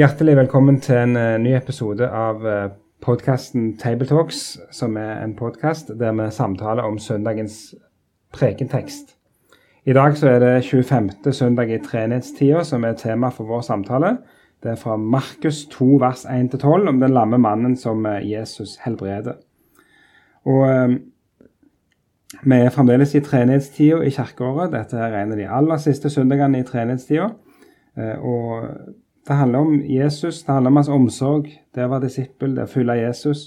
Hjertelig velkommen til en uh, ny episode av uh, podkasten Tabletalks, som er en podkast der vi samtaler om søndagens prekentekst. I dag så er det 25. søndag i treenighetstida som er tema for vår samtale. Det er fra Markus 2 vers 1-12 om den lamme mannen som uh, Jesus helbreder. Og uh, vi er fremdeles i treenighetstida i kirkeåret. Dette er en av de aller siste søndagene i treenighetstida. Uh, og det handler om Jesus, det handler om hans omsorg. Det å være disippel, det å følge Jesus.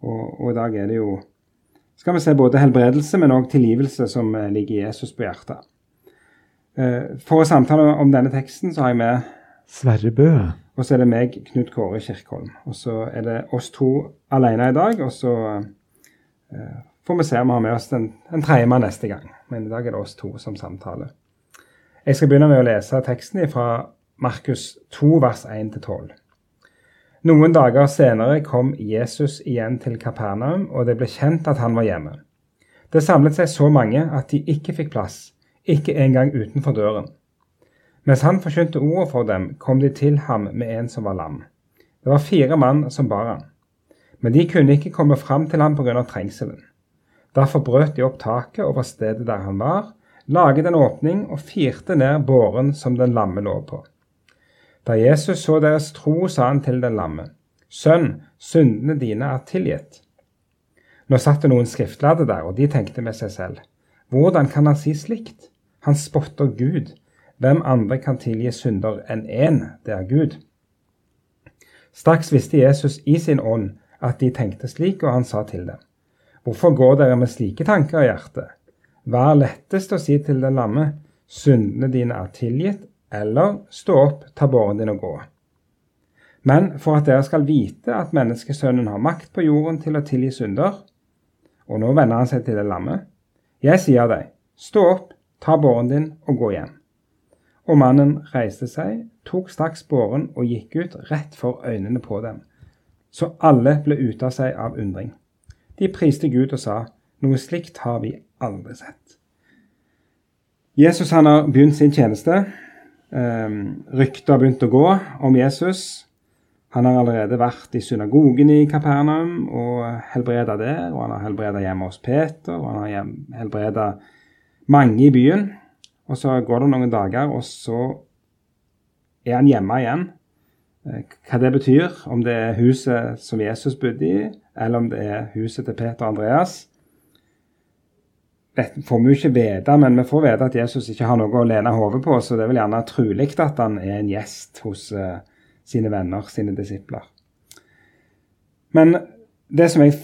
Og, og, i dag er det jo skal vi se både helbredelse, men òg tilgivelse som eh, ligger Jesus på hjertet. Eh, for å samtale om denne teksten så har jeg med Sverre Bø. Og så er det meg, Knut Kåre Kirkholm. Og så er det oss to alene i dag. Og så eh, får vi se om vi har med oss en, en tredjemann neste gang. Men i dag er det oss to som samtaler. Jeg skal begynne med å lese teksten fra Markus 2, vers 1-12. Noen dager senere kom Jesus igjen til Kapernaum, og det ble kjent at han var hjemme. Det samlet seg så mange at de ikke fikk plass, ikke engang utenfor døren. Mens han forkynte ordet for dem, kom de til ham med en som var lam. Det var fire mann som bar han. Men de kunne ikke komme fram til ham pga. trengselen. Derfor brøt de opp taket over stedet der han var, laget en åpning og firte ned båren som den lamme lå på. Da Jesus så deres tro, sa han til den lamme, Sønn, syndene dine er tilgitt. Nå satt det noen skriftlærde der, og de tenkte med seg selv, hvordan kan han si slikt? Han spotter Gud. Hvem andre kan tilgi synder enn én, det er Gud? Straks visste Jesus i sin ånd at de tenkte slik, og han sa til dem, Hvorfor går dere med slike tanker i hjertet? Hva er lettest å si til den lamme, syndene dine er tilgitt, eller stå opp, ta båren din og gå. Men for at dere skal vite at menneskesønnen har makt på jorden til å tilgi synder Og nå vender han seg til det lammet. Jeg sier deg, stå opp, ta båren din og gå hjem. Og mannen reiste seg, tok straks båren og gikk ut rett for øynene på dem. Så alle ble ute av seg av undring. De priste Gud og sa, noe slikt har vi aldri sett. Jesus han har begynt sin tjeneste. Um, Ryktet har begynt å gå om Jesus. Han har allerede vært i synagogen i Kapernaum og helbreda der. Og han har helbreda hjemme hos Peter, og han har helbreda mange i byen. Og så går det noen dager, og så er han hjemme igjen. Eh, hva det betyr, om det er huset som Jesus bodde i, eller om det er huset til Peter og Andreas, får vi jo ikke vite, men vi får vite at Jesus ikke har noe å lene hodet på, så det er vel gjerne trolig at han er en gjest hos uh, sine venner, sine disipler. Men det som jeg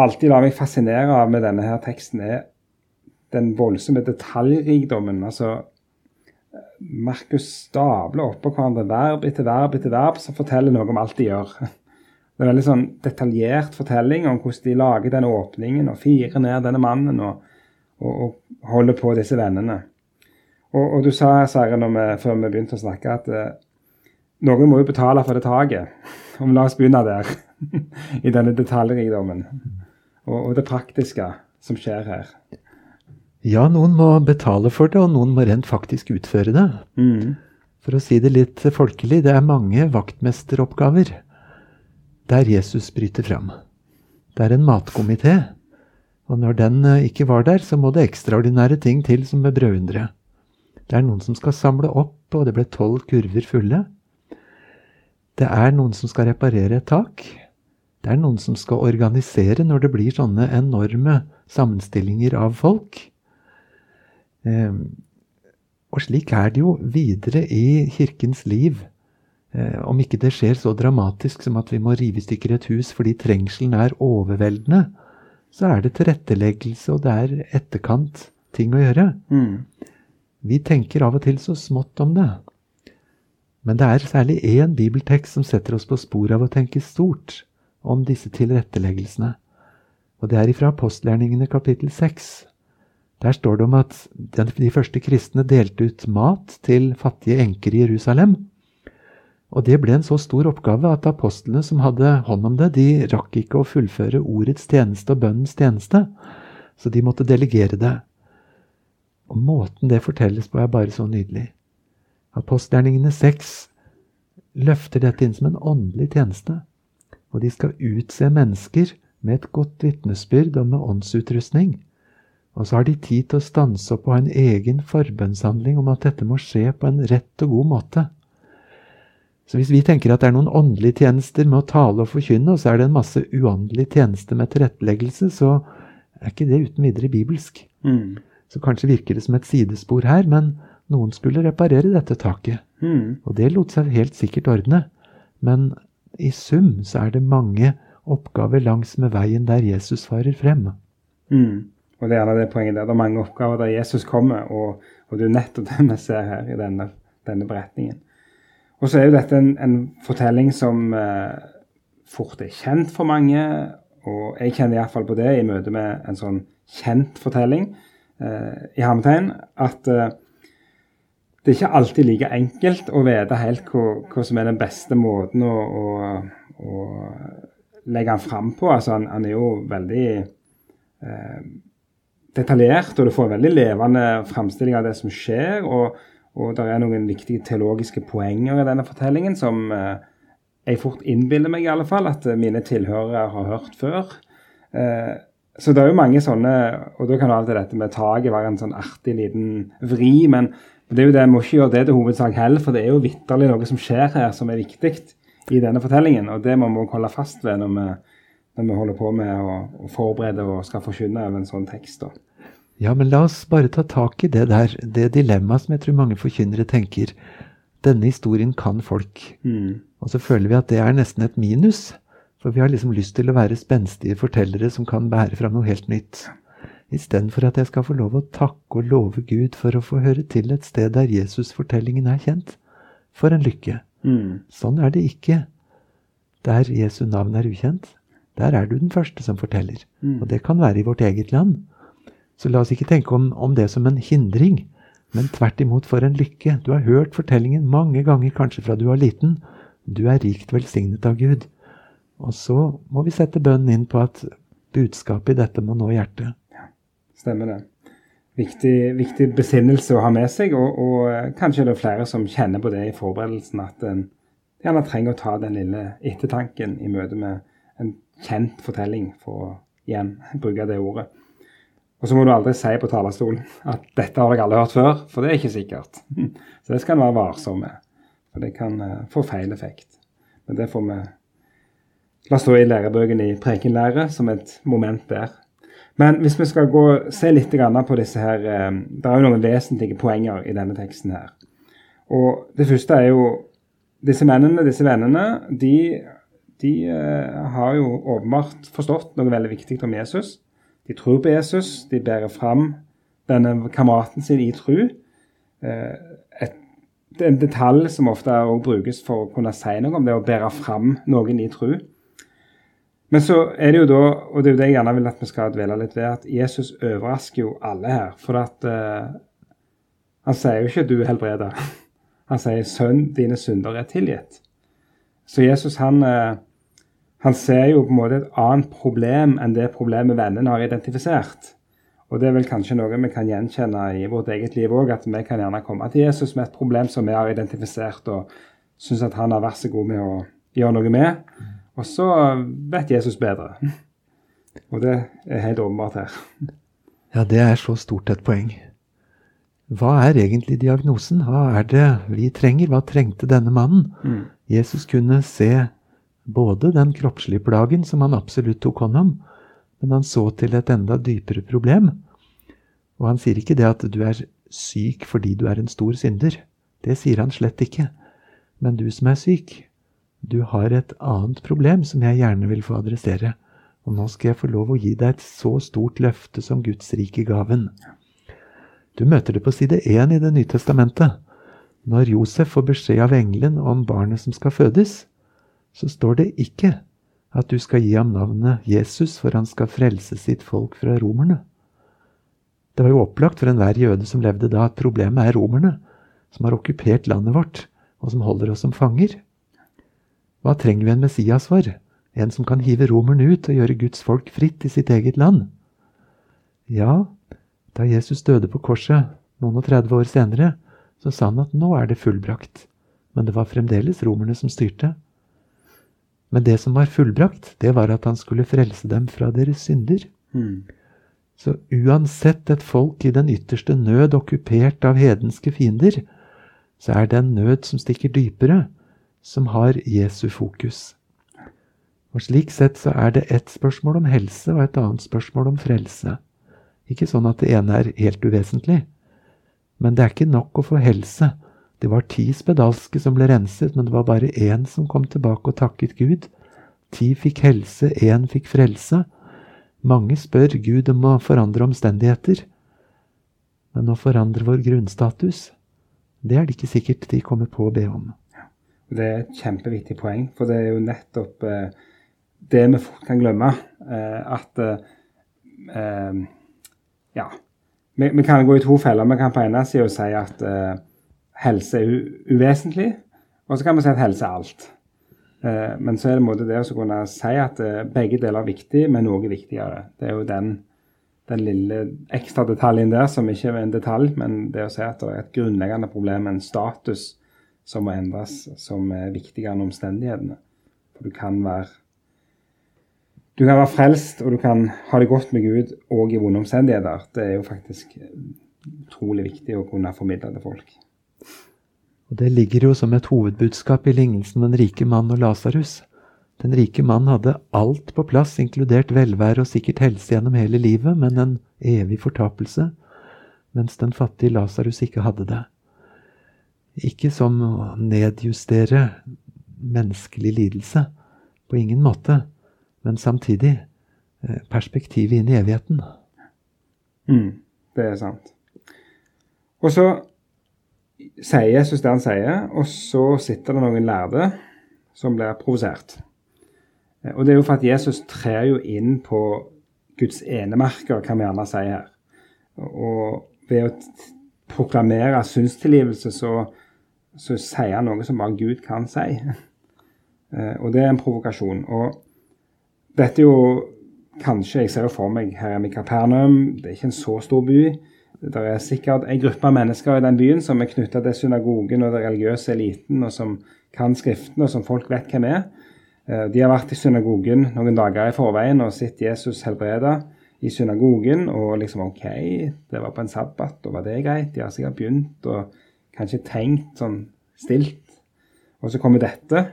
alltid lar meg fascinere av med denne her teksten, er den voldsomme detaljrikdommen. Altså, Markus stabler oppå hverandre verb etter verb etter verb som forteller noe om alt de gjør. Det er en veldig sånn detaljert fortelling om hvordan de lager denne åpningen og firer ned denne mannen. og og, og holder på disse vennene. Og, og du sa, Sverre, før vi begynte å snakke, at eh, noen må jo betale for det taket. Om la oss begynne der, i denne detaljrikdommen. Og, og det praktiske som skjer her. Ja, noen må betale for det, og noen må rent faktisk utføre det. Mm. For å si det litt folkelig, det er mange vaktmesteroppgaver der Jesus bryter fram. Det er en matkomité og når den eh, ikke var der, så må det ekstraordinære ting til som med brødunderet. Det er noen som skal samle opp, og det ble tolv kurver fulle. Det er noen som skal reparere et tak. Det er noen som skal organisere når det blir sånne enorme sammenstillinger av folk. Eh, og slik er det jo videre i kirkens liv. Eh, om ikke det skjer så dramatisk som at vi må rive i stykker et hus fordi trengselen er overveldende, så er det tilretteleggelse, og det er etterkant ting å gjøre. Mm. Vi tenker av og til så smått om det. Men det er særlig én bibeltekst som setter oss på sporet av å tenke stort om disse tilretteleggelsene. Og det er ifra apostlerningene kapittel 6. Der står det om at de første kristne delte ut mat til fattige enker i Jerusalem. Og det ble en så stor oppgave at apostlene som hadde hånd om det, de rakk ikke å fullføre ordets tjeneste og bønnens tjeneste, så de måtte delegere det. Og måten det fortelles på, er bare så nydelig. Apostelgjerningene 6 løfter dette inn som en åndelig tjeneste. Og de skal utse mennesker med et godt vitnesbyrd og med åndsutrustning. Og så har de tid til å stanse opp og ha en egen forbønnshandling om at dette må skje på en rett og god måte. Så hvis vi tenker at det er noen åndelige tjenester med å tale og forkynne, og så er det en masse uåndelige tjenester med tilretteleggelse, så er ikke det uten videre bibelsk. Mm. Så kanskje virker det som et sidespor her, men noen skulle reparere dette taket. Mm. Og det lot seg helt sikkert ordne. Men i sum så er det mange oppgaver langs med veien der Jesus farer frem. Mm. Og det er gjerne det poenget der. Det er mange oppgaver der Jesus kommer, og, og det er nettopp det vi ser her i denne, denne beretningen. Og så er jo dette en, en fortelling som eh, fort er kjent for mange, og jeg kjenner iallfall på det i møte med en sånn kjent fortelling Eh, i hermetegn at eh, det er ikke alltid like enkelt å vite helt hva, hva som er den beste måten å, å, å legge han fram på. Altså, han, han er jo veldig eh, detaljert, og du får en veldig levende framstilling av det som skjer. Og, og det er noen viktige teologiske poenger i denne fortellingen som eh, jeg fort innbiller meg i alle fall at mine tilhørere har hørt før. Eh, så det er jo mange sånne Og da kan jo alltid dette med taket være en sånn artig liten vri. Men det er jo det, jeg må ikke gjøre det til hovedsak heller, for det er jo vitterlig noe som skjer her som er viktig i denne fortellingen. Og det må vi holde fast ved når vi, når vi holder på med å forberede og skal forkynne over en sånn tekst. da. Ja, men la oss bare ta tak i det der, det dilemmaet som jeg tror mange forkynnere tenker. Denne historien kan folk. Mm. Og så føler vi at det er nesten et minus. For vi har liksom lyst til å være spenstige fortellere som kan bære fram noe helt nytt. Istedenfor at jeg skal få lov å takke og love Gud for å få høre til et sted der Jesus-fortellingen er kjent. For en lykke. Mm. Sånn er det ikke der Jesu navn er ukjent. Der er du den første som forteller. Mm. Og det kan være i vårt eget land. Så la oss ikke tenke om, om det som en hindring, men tvert imot for en lykke. Du har hørt fortellingen mange ganger, kanskje fra du var liten. Du er rikt velsignet av Gud. Og så må vi sette bønnen inn på at budskapet i dette må nå hjertet. Ja, stemmer det. Viktig, viktig, besinnelse å ha med seg, og, og eh, kanskje det er flere som kjenner på det i forberedelsen, at en gjerne trenger å ta den lille ettertanken i møte med en kjent fortelling, for å igjen bruke det ordet. Og så må du aldri si på talerstolen at 'dette har dere alle hørt før', for det er ikke sikkert. Så det skal en være varsom med, for det kan uh, få feil effekt. Men det får vi La stå i lærebøkene i prekenlære som et moment der. Men hvis vi skal gå se litt på disse her eh, Det er jo noen vesentlige poenger i denne teksten her. Og det første er jo Disse mennene, disse vennene, de, de uh, har jo åpenbart forstått noe veldig viktig om Jesus. De tror på Jesus. De bærer fram denne kameraten sin i tru. Det er en detalj som ofte brukes for å kunne si noe om det å bære fram noen i tru. Men så er det jo da, og det er jo det jeg gjerne vil at vi skal dvele litt ved, at Jesus overrasker jo alle her. For at uh, han sier jo ikke 'du er helbreda'. Han sier 'sønn, dine synder er tilgitt'. Så Jesus han, uh, han ser jo på en måte et annet problem enn det problemet vennen har identifisert. Og det er vel kanskje noe vi kan gjenkjenne i vårt eget liv òg, at vi kan gjerne komme til Jesus med et problem som vi har identifisert, og syns at han har vært så god med å gjøre noe med. Og så vet Jesus bedre. Og det er helt åpenbart her. Ja, det er så stort et poeng. Hva er egentlig diagnosen? Hva er det vi trenger? Hva trengte denne mannen? Mm. Jesus kunne se både den kroppslige plagen, som han absolutt tok hånd om, men han så til et enda dypere problem. Og han sier ikke det at du er syk fordi du er en stor synder. Det sier han slett ikke. Men du som er syk, du har et annet problem som jeg gjerne vil få adressere. Og nå skal jeg få lov å gi deg et så stort løfte som Guds rike gaven. Du møter det på side én i Det nye testamentet. Når Josef får beskjed av engelen om barnet som skal fødes, så står det ikke at du skal gi ham navnet Jesus, for han skal frelse sitt folk fra romerne. Det var jo opplagt for enhver jøde som levde da, at problemet er romerne, som har okkupert landet vårt, og som holder oss som fanger. Hva trenger vi en Messias for? En som kan hive romerne ut og gjøre Guds folk fritt i sitt eget land? Ja, da Jesus døde på korset noen og 30 år senere, så sa han at nå er det fullbrakt. Men det var fremdeles romerne som styrte. Men det som var fullbrakt, det var at han skulle frelse dem fra deres synder. Mm. Så uansett et folk i den ytterste nød okkupert av hedenske fiender, så er det en nød som stikker dypere, som har Jesu fokus. Og Slik sett så er det ett spørsmål om helse og et annet spørsmål om frelse. Ikke sånn at det ene er helt uvesentlig. Men det er ikke nok å få helse det var ti spedalske som ble renset, men det var bare én som kom tilbake og takket Gud. Ti fikk helse, én fikk frelse. Mange spør Gud om å forandre omstendigheter. Men å forandre vår grunnstatus, det er det ikke sikkert de kommer på å be om. Det er et kjempeviktig poeng, for det er jo nettopp eh, det vi fort kan glemme. Eh, at eh, Ja. Vi, vi, kan gå i to feller. Vi kan på ene sida si at eh, helse er uvesentlig, og så kan vi si at helse er alt. Eh, men så er det en måte det å kunne si at eh, begge deler er viktig, men noe er viktigere. Det er jo den, den lille ekstra detaljen der som ikke er en detalj, men det å si at det er et grunnleggende problem, en status som må endres, som er viktigere enn omstendighetene. For du kan være du kan være frelst, og du kan ha det godt med Gud òg i vonde omstendigheter. Det er jo faktisk utrolig viktig å kunne formidle til folk. Og Det ligger jo som et hovedbudskap i lignelsen med den rike mann og Lasarus. Den rike mann hadde alt på plass, inkludert velvære og sikkert helse gjennom hele livet, men en evig fortapelse, mens den fattige Lasarus ikke hadde det. Ikke som å nedjustere menneskelig lidelse, på ingen måte, men samtidig eh, perspektivet inn i evigheten. Mm, det er sant. Og så sier Jesus det han sier, og så sitter det noen lærde som blir provosert. Eh, og det er jo for at Jesus trer jo inn på Guds enemerker, kan vi gjerne si her. Og ved å proklamere synstilgivelse, så, så sier han noe som bare Gud kan si. Eh, og det er en provokasjon. Og dette er jo kanskje Jeg ser jo for meg her hjemme i Kapernaum, det er ikke en så stor by. Det er sikkert en gruppe av mennesker i den byen som er knytta til synagogen og den religiøse eliten, og som kan Skriften, og som folk vet hvem er. Eh, de har vært i synagogen noen dager i forveien og sett Jesus helbrede i synagogen. Og liksom OK, det var på en sabbat, og var det greit? De har sikkert begynt og kanskje tenkt sånn stilt. Og så kommer dette,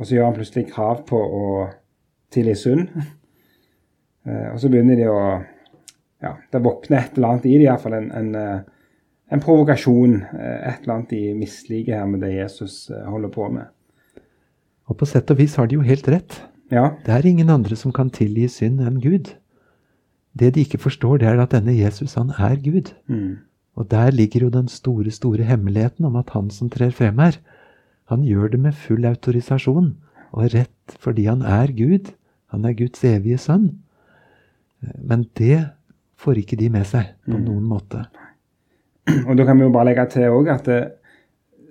og så gjør han plutselig krav på å tilgi synd. Eh, og så begynner de å ja, det våkner et eller annet i det, iallfall en, en, eh, en provokasjon. Eh, et eller annet de misliker her med det Jesus eh, holder på med. Og på sett og vis har de jo helt rett. Ja. Det er ingen andre som kan tilgi synd enn Gud. Det de ikke forstår, det er at denne Jesus, han er Gud. Mm. Og der ligger jo den store, store hemmeligheten om at han som trer frem her, han gjør det med full autorisasjon og rett fordi han er Gud. Han er Guds evige sønn. Men det får ikke de med seg på mm. noen måte. Og Da kan vi jo bare legge til også at det,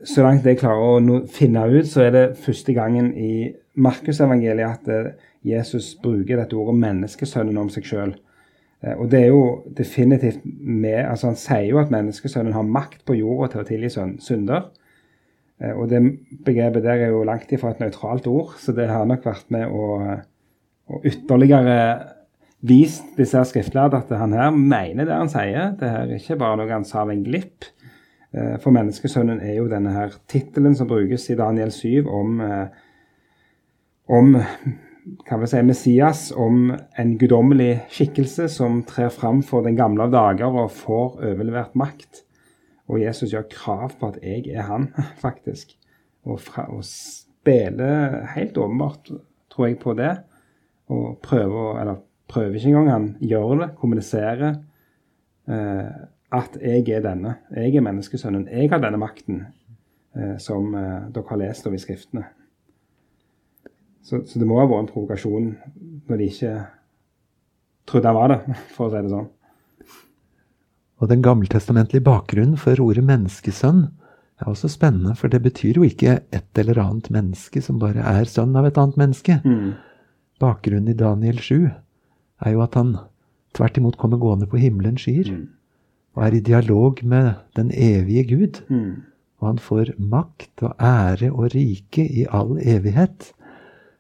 så langt jeg klarer å finne ut, så er det første gangen i Markusevangeliet at eh, Jesus bruker dette ordet 'menneskesønnen' om seg sjøl. Eh, og det er jo definitivt med altså Han sier jo at menneskesønnen har makt på jorda til å tilgi synder. Eh, og det begrepet der er jo langt ifra et nøytralt ord, så det har nok vært med å, å ytterligere vist disse skriftlærde at han her mener det han sier. Det her er ikke bare noe han sa av en glipp. Eh, for menneskesønnen er jo denne her tittelen som brukes i Daniel 7 om, eh, om kan vi si, Messias, om en guddommelig skikkelse som trer fram for den gamle av dager og får overlevert makt. Og Jesus gjør krav på at jeg er han, faktisk. Og, fra, og spiller helt åpenbart, tror jeg, på det. Og prøver, eller prøver ikke engang. Han gjør det, kommuniserer eh, at jeg er denne. Jeg er menneskesønnen. Jeg har denne makten. eh, som eh, dere har lest over i Skriftene. Så, så, det må ha vært en provokasjon når de ikke trodde han var det, for å si det sånn. Og den gammeltestamentlige bakgrunnen for ordet menneskesønn er også spennende, for det betyr jo ikke et eller annet menneske som bare er sønn av et annet menneske. Mm. Bakgrunnen i Daniel 7 er jo at han tvert imot kommer gående på himmelens skyer. Mm. Og er i dialog med den evige Gud. Mm. Og han får makt og ære og rike i all evighet.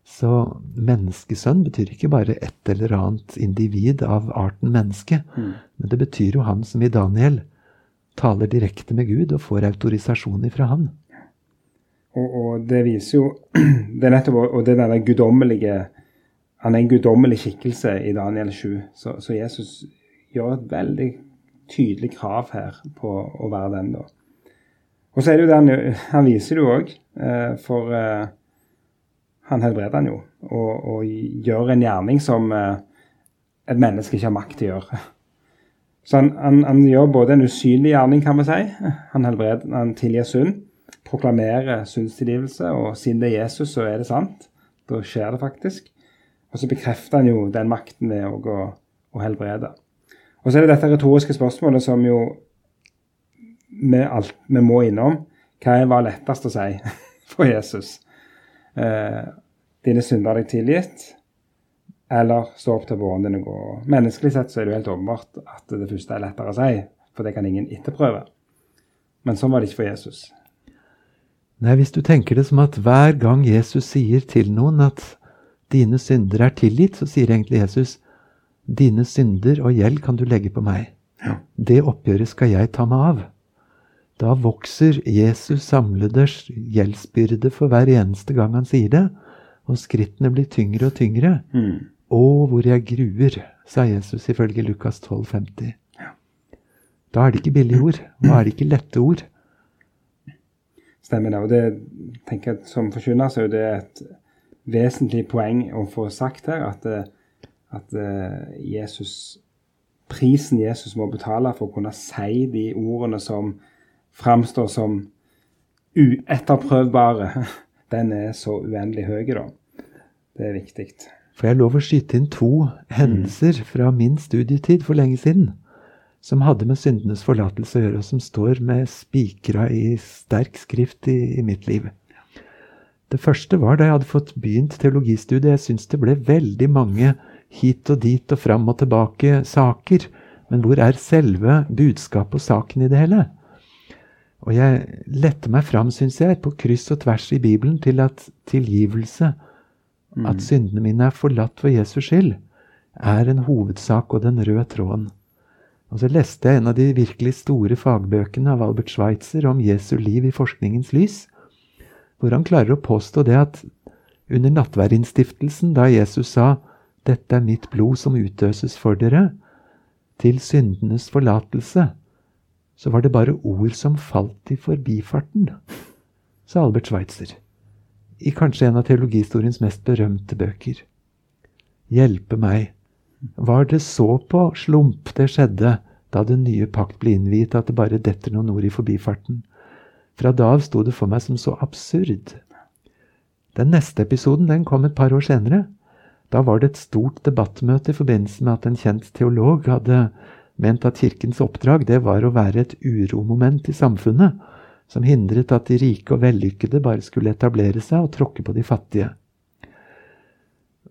Så menneskesønn betyr ikke bare et eller annet individ av arten menneske. Mm. Men det betyr jo han som i Daniel taler direkte med Gud og får autorisasjon ifra han. Og, og, det viser jo det er nettopp, Og det denne guddommelige Han er en guddommelig skikkelse i Daniel 7. Så, så, Jesus gjør et veldig tydelig krav her på å være den, da. Og så er det jo det han, han viser det jo òg. Eh, for eh, han helbreder han jo, og, og, gjør en gjerning som eh, et menneske ikke har makt til å gjøre. Så han, han, han, gjør både en usynlig gjerning, kan vi si. Han, helbreder, han tilgir synd, proklamerer syndstilgivelse, og siden det er Jesus, så er det sant. Da skjer det faktisk. Og så bekrefter han jo den makten ved å, å helbrede. Og så er det dette retoriske spørsmålet som jo vi, alt, vi må innom. Hva var lettest å si for Jesus? eh, dine synder er deg tilgitt, eller stå opp til våren din og gå. Menneskelig sett så er det jo helt åpenbart at det første er lettere å si, for det kan ingen etterprøve. Men sånn var det ikke for Jesus. Nei, hvis du tenker det som at hver gang Jesus sier til noen at dine synder er tilgitt, så sier egentlig Jesus dine synder og gjeld kan du legge på meg. Ja. Det oppgjøret skal jeg ta meg av. Da vokser Jesus samlede gjeldsbyrde for hver eneste gang han sier det, og skrittene blir tyngre og tyngre. Mm. Å, hvor jeg gruer, sa Jesus ifølge Lukas 12,50. Ja. Da er det ikke billige ord. Da er det ikke lette ord. Stemmer det. Og det tenker jeg som forkynner så er det et vesentlig poeng å få sagt her, at, eh, at eh, Jesus Prisen Jesus må betale for å kunne si de ordene som framstår som uetterprøvbare, den er så uendelig høy, da. Det er viktig. Får jeg lov å skyte inn to hendelser fra min studietid for lenge siden? Som hadde med syndenes forlatelse å gjøre, og som står med spikra i sterk skrift i, i, mitt liv. Det første var da jeg hadde fått begynt teologistudiet. Jeg syns det ble veldig mange hit og dit og fram og tilbake saker. Men hvor er selve budskapet og saken i det hele? Og jeg lette meg fram, syns jeg, på kryss og tvers i Bibelen til at tilgivelse, mm. at syndene mine er forlatt for Jesus skyld, er en hovedsak og den røde tråden. Og så leste jeg en av de virkelig store fagbøkene av Albert Schweitzer om Jesu liv i forskningens lys, hvor han klarer å påstå det at under nattverdinnstiftelsen, da Jesus sa 'Dette er mitt blod som utøses for dere', til syndenes forlatelse, så var det bare ord som falt i forbifarten, sa Albert Schweitzer, i kanskje en av teologihistoriens mest berømte bøker. Hjelpe meg, var det så på slump det skjedde da den nye pakt ble innviet at det bare detter noen ord i forbifarten? Fra da av sto det for meg som så absurd. Den neste episoden den kom et par år senere. Da var det et stort debattmøte i forbindelse med at en kjent teolog hadde ment at kirkens oppdrag det var å være et uromoment i samfunnet, som hindret at de rike og vellykkede bare skulle etablere seg og tråkke på de fattige.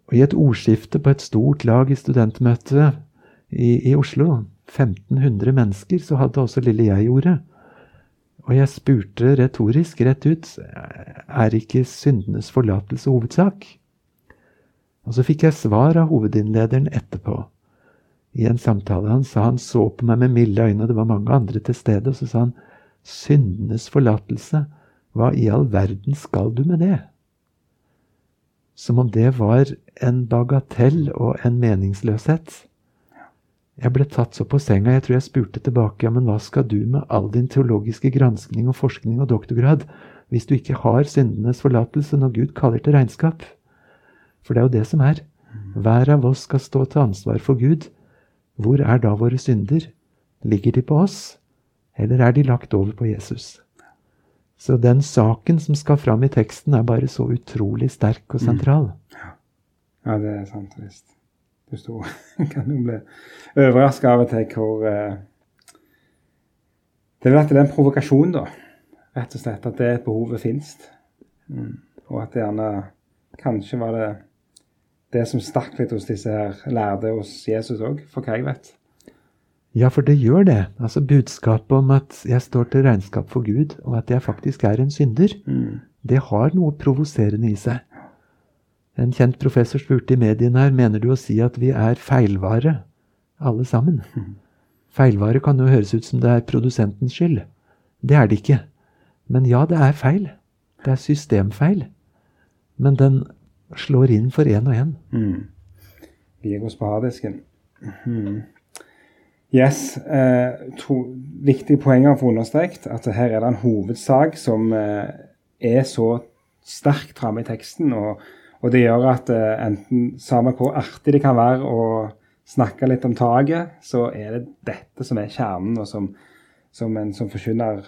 Og I et ordskifte på et stort lag i studentmøtet i, i Oslo, 1500 mennesker, så hadde også lille jeg ordet. Og jeg spurte retorisk rett ut er ikke syndenes forlatelse hovedsak? Og så fikk jeg svar av hovedinnlederen etterpå i en samtale. Han sa han så på meg med milde øyne, og det var mange andre til stede. Og så sa han syndenes forlatelse, hva i all verden skal du med det? Som om det var en bagatell og en meningsløshet. Jeg ble tatt så på senga, jeg tror jeg spurte tilbake, ja, men hva skal du med all din teologiske granskning og forskning og doktorgrad hvis du ikke har syndenes forlatelse når Gud kaller til regnskap? For det er jo det som er. Hver av oss skal stå til ansvar for Gud hvor er da våre synder? Ligger de på oss, eller er de lagt over på Jesus? Så den saken som skal fram i teksten, er bare så utrolig sterk og sentral. Mm. Ja, det er sant visst. Du sto kan jo bli overraska av og til hvor uh, Det er vel at det er en provokasjon, da. Rett og slett at det behovet fins. Mm. Og at det gjerne Kanskje var det det som stakk litt hos disse her lærde hos Jesus òg, for hva jeg vet. Ja, for det gjør det. Altså Budskapet om at jeg står til regnskap for Gud, og at jeg faktisk er en synder, mm. det har noe provoserende i seg. En kjent professor spurte i mediene her mener du å si at vi er feilvare, alle sammen. Mm. Feilvare kan jo høres ut som det er produsentens skyld. Det er det ikke. Men ja, det er feil. Det er systemfeil. Men den slår inn for én og én. Mm. hos paradisken. Mm. Yes. Eh, to viktige poenger å få understreket. At her er det en hovedsak som eh, er så sterkt framme i teksten. Og, og, det gjør at eh, enten samme hvor artig det kan være å snakke litt om taket, så er det dette som er kjernen, og som, som en som forkynner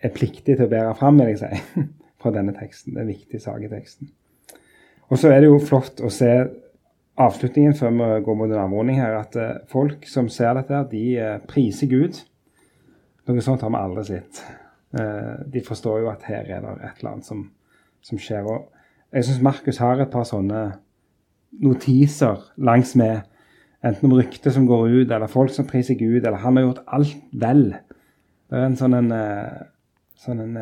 er pliktig til å bære fram, vil jeg si. fra denne teksten. Den viktige en viktig sak i teksten. Og så er det jo flott å se avslutningen før vi går mot en avrunding her, at uh, folk som ser dette, her, de uh, priser Gud. Noe sånt har vi aldri sett. De forstår jo at her er det et eller annet som, som skjer. Og jeg syns Markus har et par sånne notiser langs med enten om rykter som går ut, eller folk som priser Gud, eller han har gjort alt vel. Det er en sånn en, sånn en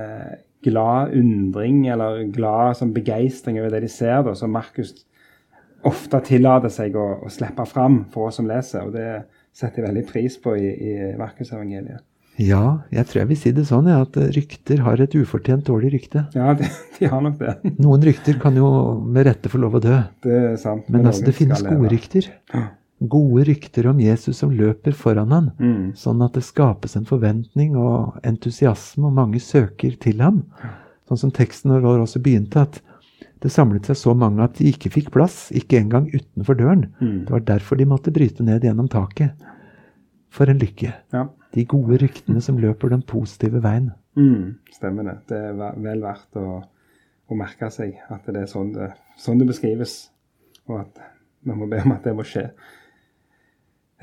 glad undring eller glad sånn begeistring over det de ser, da, som Markus ofte tillater seg å, å, slippe fram for oss som leser. og Det setter jeg veldig pris på i, i Markusevangeliet. Ja, jeg tror jeg vil si det sånn, ja, at rykter har et ufortjent dårlig rykte. Ja, de, de har nok det. Noen rykter kan jo med rette få lov å dø. Det er sant. Men, Men altså, det finnes gode rykter. Gode rykter om Jesus som løper foran han, mm. sånn at det skapes en forventning og entusiasme, og mange søker til ham. Sånn som teksten vår også begynte, at det samlet seg så mange at de ikke fikk plass, ikke engang utenfor døren. Mm. Det var derfor de måtte bryte ned gjennom taket. For en lykke. Ja. De gode ryktene som løper den positive veien. Mm, stemmer det. Det er vel verdt å, å merke seg at det er sånn det, sånn det beskrives, og at vi må be om at det må skje.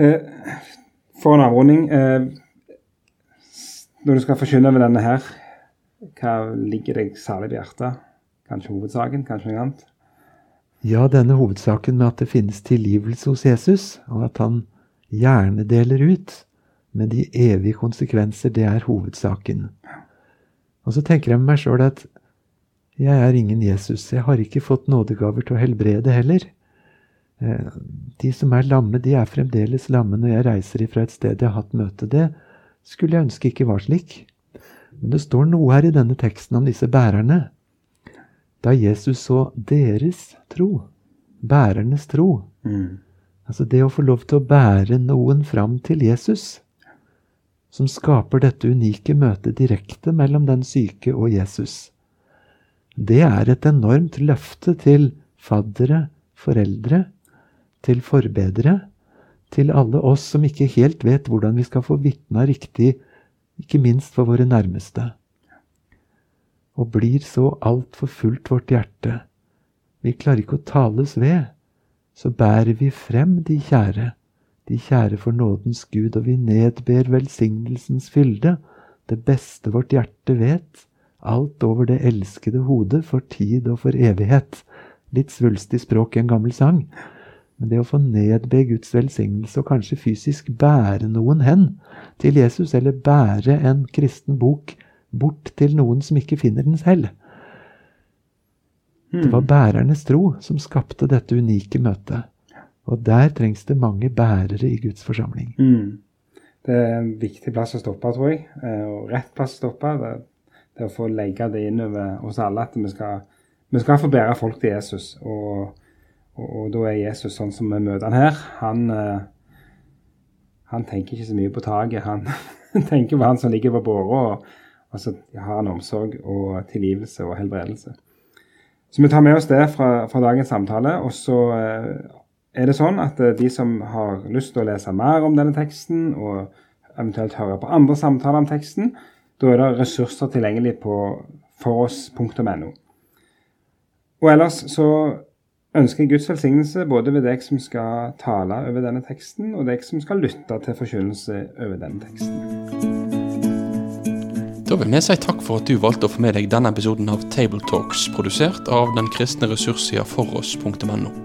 Eh, for en avrunding eh, Når du skal forkynne med denne her, hva ligger deg særlig på hjertet? Kanskje hovedsaken? Kanskje noe annet? Ja, denne hovedsaken med at det finnes tilgivelse hos Jesus, og at han gjerne deler ut med de evige konsekvenser, det er hovedsaken. Og så tenker jeg med meg sjøl at jeg er ingen Jesus. Jeg har ikke fått nådegaver til å helbrede heller. Eh, de som er lamme, de er fremdeles lamme når jeg reiser ifra et sted jeg har hatt møte. Det skulle jeg ønske ikke var slik. Men det står noe her i denne teksten om disse bærerne. Da Jesus så deres tro, bærernes tro mm. Altså det å få lov til å bære noen fram til Jesus, som skaper dette unike møtet direkte mellom den syke og Jesus. Det er et enormt løfte til faddere, foreldre, til forbedere, til alle oss som ikke helt vet hvordan vi skal få vitna riktig, ikke minst for våre nærmeste. Og blir så altfor fullt vårt hjerte, vi klarer ikke å tales ved, så bærer vi frem de kjære, de kjære for nådens Gud, og vi nedber velsignelsens fylde, det beste vårt hjerte vet, alt over det elskede hodet, for tid og for evighet. Litt svulstig språk i en gammel sang. Men det å få nedbe Guds velsignelse og kanskje fysisk bære noen hen til Jesus, eller bære en kristen bok bort til noen som ikke finner den selv Det var hmm. bærernes tro som skapte dette unike møtet. Og der trengs det mange bærere i Guds forsamling. Mm. Det er en viktig plass å stoppe, tror jeg. Eh, og rett plass å stoppe. Det, det å få legge det inn over oss alle at vi skal, vi skal få bære folk til Jesus. og og, og, da er Jesus sånn som vi møter han her. Han, eh, han tenker ikke så mye på taket. Han tenker på han som ligger på båra, og, og, så har han omsorg og tilgivelse og helbredelse. Så vi tar med oss det fra, fra dagens samtale. Og så eh, er det sånn at eh, de som har lyst til å lese mer om denne teksten, og eventuelt høre på andre samtaler om teksten, Da er det ressurser tilgjengelig på foross.no. Og ellers så ønsker jeg Guds velsignelse både ved deg som skal tale over denne teksten, og deg som skal lytte til forkynnelse over denne teksten. Da vil vi si takk for at du valgte å få med deg denne episoden av Table Talks, produsert av den kristne ressurssida foross.no.